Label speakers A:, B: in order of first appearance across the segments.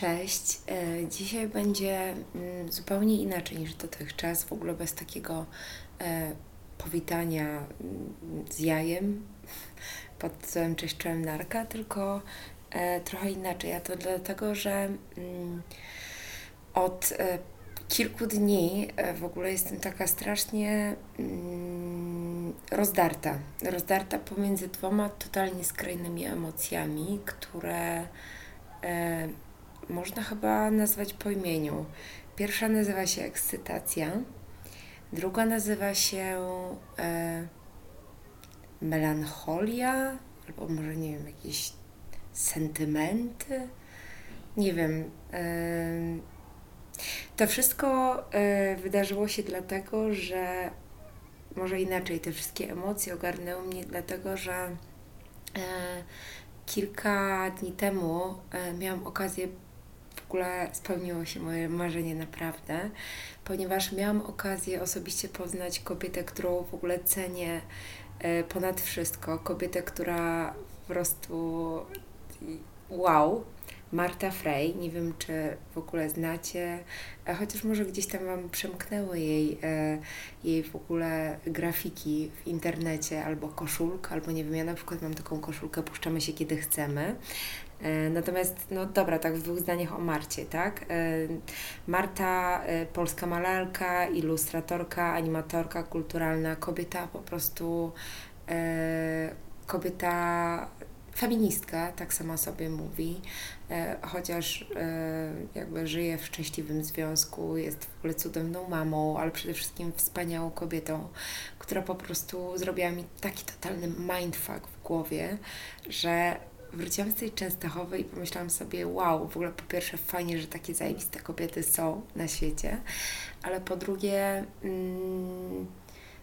A: Cześć. E, Dzisiaj będzie mm, zupełnie inaczej niż dotychczas, w ogóle bez takiego e, powitania mm, z jajem pod tytułem Cześć, czołem narka, tylko e, trochę inaczej. A to dlatego, że mm, od kilku dni w ogóle jestem taka strasznie rozdarta. Rozdarta pomiędzy dwoma totalnie skrajnymi emocjami, które można chyba nazwać po imieniu. Pierwsza nazywa się ekscytacja, druga nazywa się e, melancholia, albo może nie wiem, jakieś sentymenty. Nie wiem. E, to wszystko e, wydarzyło się dlatego, że może inaczej, te wszystkie emocje ogarnęły mnie, dlatego że e, kilka dni temu e, miałam okazję, ogóle spełniło się moje marzenie naprawdę, ponieważ miałam okazję osobiście poznać kobietę, którą w ogóle cenię e, ponad wszystko. Kobietę, która po prostu wow. Marta Frey, nie wiem czy w ogóle znacie, e, chociaż może gdzieś tam Wam przemknęły jej, e, jej w ogóle grafiki w internecie, albo koszulka, albo nie wiem, ja na przykład mam taką koszulkę, puszczamy się kiedy chcemy. E, Natomiast, no dobra, tak w dwóch zdaniach o Marcie, tak? E, Marta, e, polska malarka, ilustratorka, animatorka kulturalna, kobieta po prostu, kobieta feministka, tak sama sobie mówi, chociaż jakby żyje w szczęśliwym związku, jest w ogóle cudowną mamą, ale przede wszystkim wspaniałą kobietą, która po prostu zrobiła mi taki totalny mindfuck w głowie, że wróciłam z tej Częstochowej i pomyślałam sobie, wow, w ogóle po pierwsze fajnie, że takie zajebiste kobiety są na świecie, ale po drugie mm,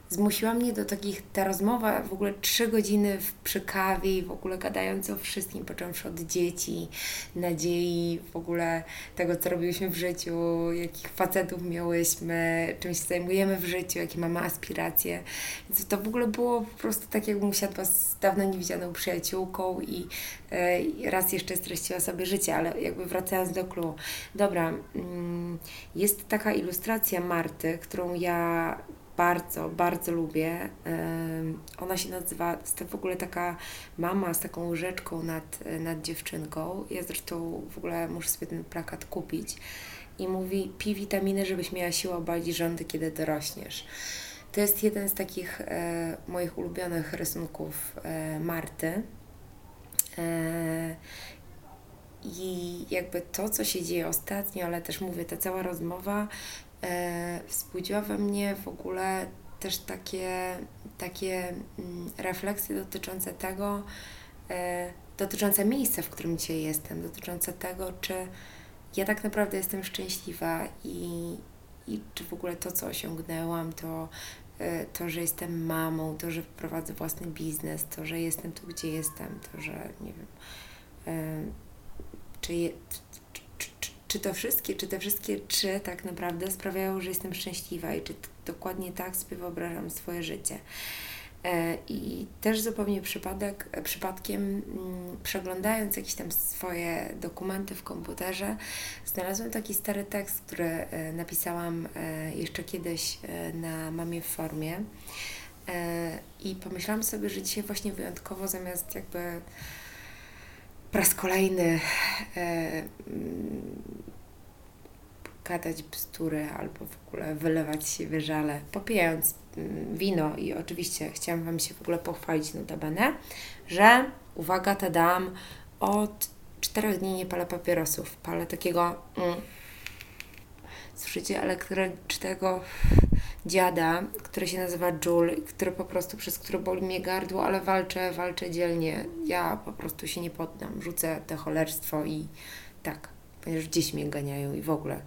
A: zmusiła mnie do takich, ta rozmowa w ogóle trzy godziny w, przy kawie i w ogóle gadając o wszystkim, począwszy od dzieci, nadziei, w ogóle tego, co robiliśmy w życiu, jakich facetów miałyśmy, czym się zajmujemy w życiu, jakie mamy aspiracje. Więc to w ogóle było po prostu tak, jakbym usiadła z dawno niewidzianą przyjaciółką i e, i raz jeszcze streściła sobie życie, ale jakby wracając do clue. Dobra, mm, jest taka ilustracja Marty, którą ja bardzo, bardzo lubię. Ona się nazywa, jest w ogóle taka mama z taką łyżeczką nad, nad dziewczynką. Ja zresztą w ogóle muszę sobie ten plakat kupić. I mówi, pij witaminy, żebyś miała siłę obalić rządy, kiedy dorośniesz. To jest jeden z takich e, moich ulubionych rysunków e, Marty. E, I jakby to, co się dzieje ostatnio, ale też mówię, ta cała rozmowa e, wzbudziła we mnie w ogóle też takie, takie mm, refleksje dotyczące tego, e, dotyczące miejsca, w którym dzisiaj jestem, dotyczące tego, czy ja tak naprawdę jestem szczęśliwa i, i czy w ogóle to, co osiągnęłam, to, e, to, że jestem mamą, to, że prowadzę własny biznes, to, że jestem tu, gdzie jestem, to, że nie wiem, e, czy, je, czy, czy, to wszystkie, czy te wszystkie trzy tak naprawdę sprawiają, że jestem szczęśliwa i czy dokładnie tak sobie wyobrażam swoje życie. E, I też zupełnie przypadek, przypadkiem, mm, przeglądając jakieś tam swoje dokumenty w komputerze, znalazłam taki stary tekst, który e, napisałam e, jeszcze kiedyś na Mamie w formie. I pomyślałam sobie, że dzisiaj właśnie wyjątkowo zamiast jakby po raz kolejny e, mm, gadać bzdury albo w ogóle wylewać się wyżale, popijając mm, wino i oczywiście chciałam Wam się w ogóle pochwalić notabene, że uwaga, tadam, od czterech dni nie palę papierosów. Palę takiego mm, słyszycie, elektrycznego dziada, który się nazywa Jul, który po prostu, przez który boli mnie gardło, ale walczę, walczę dzielnie. Ja po prostu się nie poddam. Rzucę te cholerstwo i tak, ponieważ dzieci mnie ganiają i w ogóle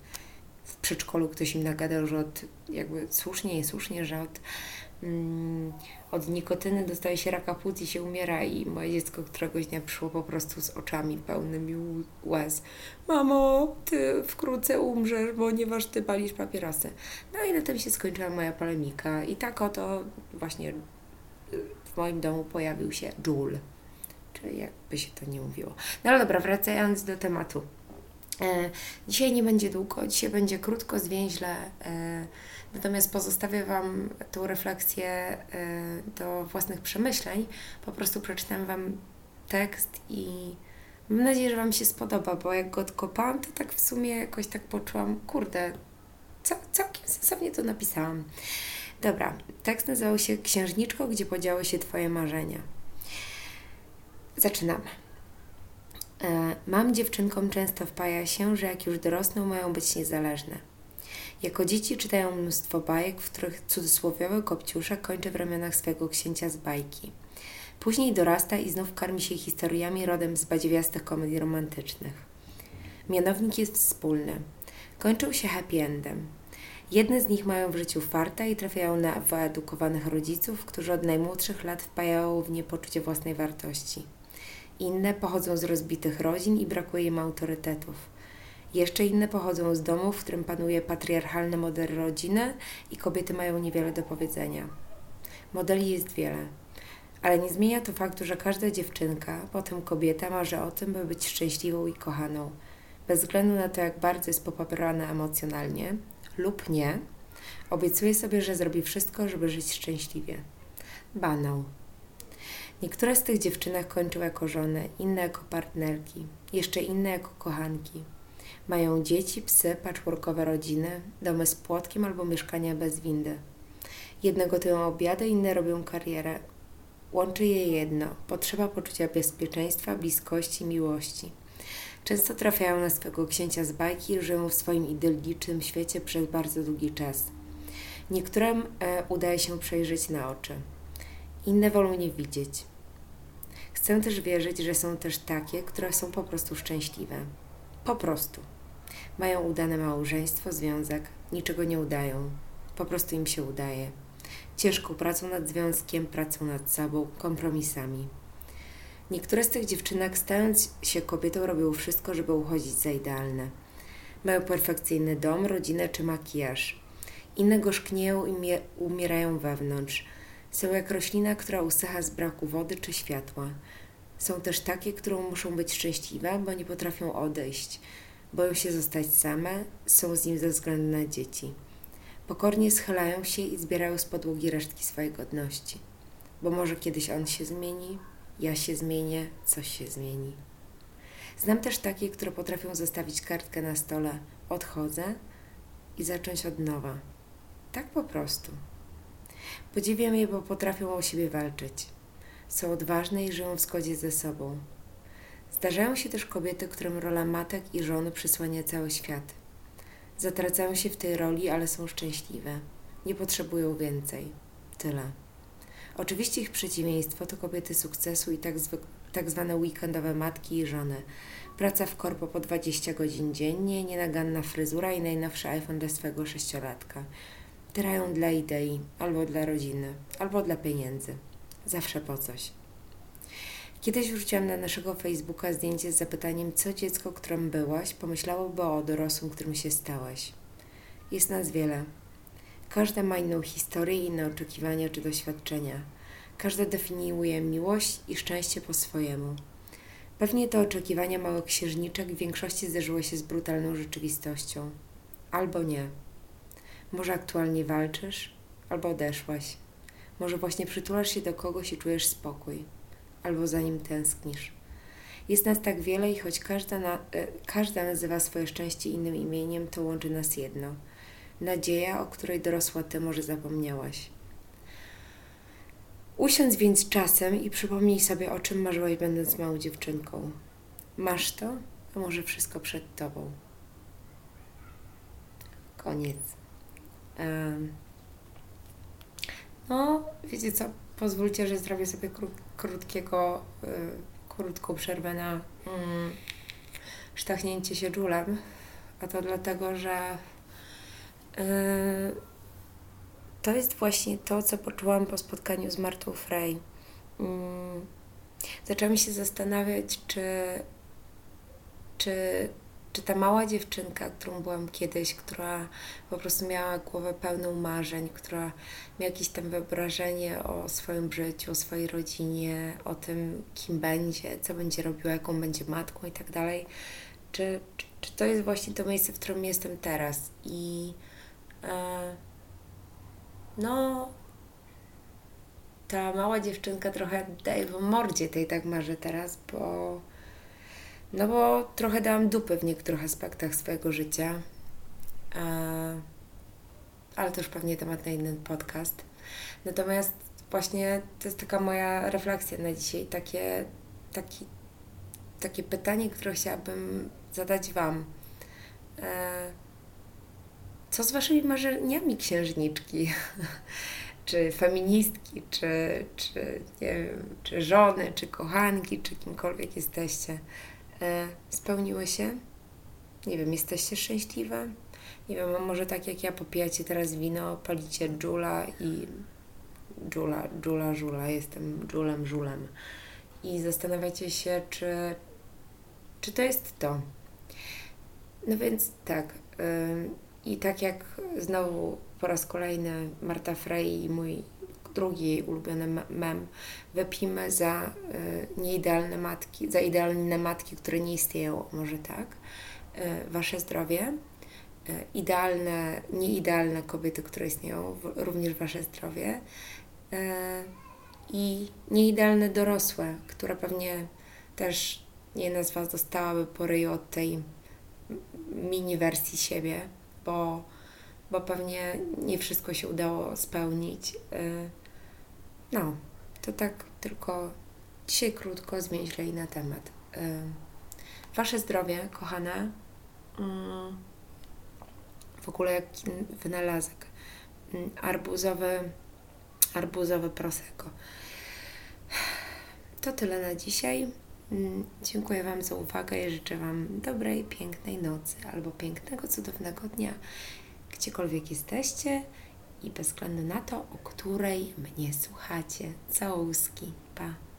A: w przedszkolu ktoś im nagadał, że od, jakby słusznie i słusznie, że od, mm, od nikotyny dostaje się raka płuc i się umiera i moje dziecko któregoś dnia przyszło po prostu z oczami pełnymi łez. Mamo, ty wkrótce umrzesz, ponieważ ty palisz papierosy. No i na tym się skończyła moja polemika i tak oto właśnie y, w moim domu pojawił się Joule, czyli jakby się to nie mówiło. No ale dobra, wracając do tematu. E, dzisiaj nie będzie długo, dzisiaj będzie krótko, zwięźle, e, natomiast pozostawię Wam tą refleksję e, do własnych przemyśleń. Po prostu przeczytam Wam tekst i mam nadzieję, że Wam się spodoba, bo jak go odkopałam, to tak w sumie jakoś tak poczułam, kurde, całkiem sensownie to napisałam. Dobra, tekst nazywał się Księżniczko, gdzie podziały się Twoje marzenia. Zaczynamy. E, mam dziewczynkom często wpaja się, że jak już dorosną, mają być niezależne. Jako dzieci czytają mnóstwo bajek, w których cudzysłowiowy kopciusza kończy w ramionach swego księcia z bajki. Później dorasta i znów karmi się historiami rodem z badziewiastych komedii romantycznych. Mianownik jest wspólny. Kończył się happy endem. Jedne z nich mają w życiu farta i trafiają na wyedukowanych rodziców, którzy od najmłodszych lat wpajają w nie poczucie własnej wartości. Inne pochodzą z rozbitych rodzin i brakuje im autorytetów. Jeszcze inne pochodzą z domów, w którym panuje patriarchalny model rodziny i kobiety mają niewiele do powiedzenia. Modeli jest wiele, ale nie zmienia to faktu, że każda dziewczynka, potem kobieta, marzy o tym, by być szczęśliwą i kochaną. Bez względu na to, jak bardzo jest popaprana emocjonalnie lub nie, obiecuje sobie, że zrobi wszystko, żeby żyć szczęśliwie. Banał. Niektóre z tych dziewczynek kończą jako żony, inne jako partnerki, jeszcze inne jako kochanki. Mają dzieci, psy, patchworkowe rodziny, domy z płotkiem albo mieszkania bez windy. Jedne gotują obiady, inne robią karierę. Łączy je jedno potrzeba poczucia bezpieczeństwa, bliskości, miłości. Często trafiają na swego księcia z bajki i żyją w swoim idyllicznym świecie przez bardzo długi czas. Niektórym e, udaje się przejrzeć na oczy, inne wolą nie widzieć. Chcę też wierzyć, że są też takie, które są po prostu szczęśliwe. Po prostu. Mają udane małżeństwo, związek, niczego nie udają. Po prostu im się udaje. Ciężką pracą nad związkiem, pracą nad sobą, kompromisami. Niektóre z tych dziewczynek, stając się kobietą, robią wszystko, żeby uchodzić za idealne. Mają perfekcyjny dom, rodzinę czy makijaż. Inne gorzknieją i umierają wewnątrz. Są jak roślina, która usycha z braku wody czy światła. Są też takie, które muszą być szczęśliwe, bo nie potrafią odejść. Boją się zostać same, są z nim ze względu na dzieci. Pokornie schylają się i zbierają z podłogi resztki swojej godności. Bo może kiedyś on się zmieni, ja się zmienię, coś się zmieni. Znam też takie, które potrafią zostawić kartkę na stole, odchodzę i zacząć od nowa. Tak po prostu. Podziwiam je, bo potrafią o siebie walczyć. Są odważne i żyją w zgodzie ze sobą. Zdarzają się też kobiety, którym rola matek i żony przysłania cały świat. Zatracają się w tej roli, ale są szczęśliwe. Nie potrzebują więcej. Tyle. Oczywiście ich przeciwieństwo to kobiety sukcesu i tak, tak zwane weekendowe matki i żony. Praca w korpo po 20 godzin dziennie, nienaganna fryzura i najnowszy iPhone dla swego sześciolatka. Trają dla idei, albo dla rodziny, albo dla pieniędzy. Zawsze po coś. Kiedyś wrzuciłam na naszego Facebooka zdjęcie z zapytaniem, co dziecko, którym byłaś, pomyślałoby o dorosłym, którym się stałaś. Jest nas wiele. Każda ma inną historię, inne oczekiwania czy doświadczenia. Każda definiuje miłość i szczęście po swojemu. Pewnie te oczekiwania małych księżniczek w większości zderzyły się z brutalną rzeczywistością. Albo nie. Może aktualnie walczysz, albo odeszłaś. Może właśnie przytulasz się do kogoś i czujesz spokój, albo za nim tęsknisz. Jest nas tak wiele i choć każda, na, e, każda nazywa swoje szczęście innym imieniem, to łączy nas jedno. Nadzieja, o której dorosła ty może zapomniałaś. Usiądź więc czasem i przypomnij sobie, o czym marzyłaś będąc małą dziewczynką. Masz to, a może wszystko przed tobą. Koniec. No, wiecie co, pozwólcie, że zrobię sobie kró krótkiego, y, krótką przerwę na y, sztachnięcie się dżulem. A to dlatego, że y, to jest właśnie to, co poczułam po spotkaniu z Martą Frey. Y, zaczęłam się zastanawiać, czy, czy czy ta mała dziewczynka, którą byłam kiedyś, która po prostu miała głowę pełną marzeń, która miała jakieś tam wyobrażenie o swoim życiu, o swojej rodzinie, o tym, kim będzie, co będzie robiła, jaką będzie matką i tak dalej, czy, czy, to jest właśnie to miejsce, w którym jestem teraz. I e, no, ta mała dziewczynka trochę daje w mordzie tej tak marzę teraz, bo no bo trochę dałam dupy w niektórych aspektach swojego życia. Ale to już pewnie temat na inny podcast. Natomiast właśnie to jest taka moja refleksja na dzisiaj, takie, taki, takie pytanie, które chciałabym zadać Wam. E, co z Waszymi marzeniami księżniczki? czy feministki, czy, czy, nie wiem, czy żony, czy kochanki, czy kimkolwiek jesteście, spełniły się? Nie wiem, jesteście szczęśliwe? Nie wiem, może tak jak ja popijacie teraz wino, palicie dżula i dżula, dżula, żula, jestem dżulem, żulem i zastanawiacie się, czy, czy to jest to. No więc tak, yy, i tak jak znowu po raz kolejny Marta Frey i mój drugi jej ulubiony mem, wypijmy za y, nieidealne matki, za idealne matki, które nie istnieją, może tak, y, wasze zdrowie, y, idealne, nieidealne kobiety, które istnieją, również wasze zdrowie i nieidealne dorosłe, które pewnie też jedna z was dostałaby po od tej mini wersji siebie, bo, bo pewnie nie wszystko się udało spełnić. No, to tak tylko dzisiaj krótko zwięźlej na temat. Wasze zdrowie, kochane, mm, w ogóle jaki wynalazek. Mm, arbuzowy, arbuzowy prosecco. To tyle na dzisiaj. Mm, dziękuję Wam za uwagę i życzę Wam dobrej, pięknej nocy albo pięknego, cudownego dnia, gdziekolwiek jesteście i bez względu na to, o której mnie słuchacie. Całuski. Pa!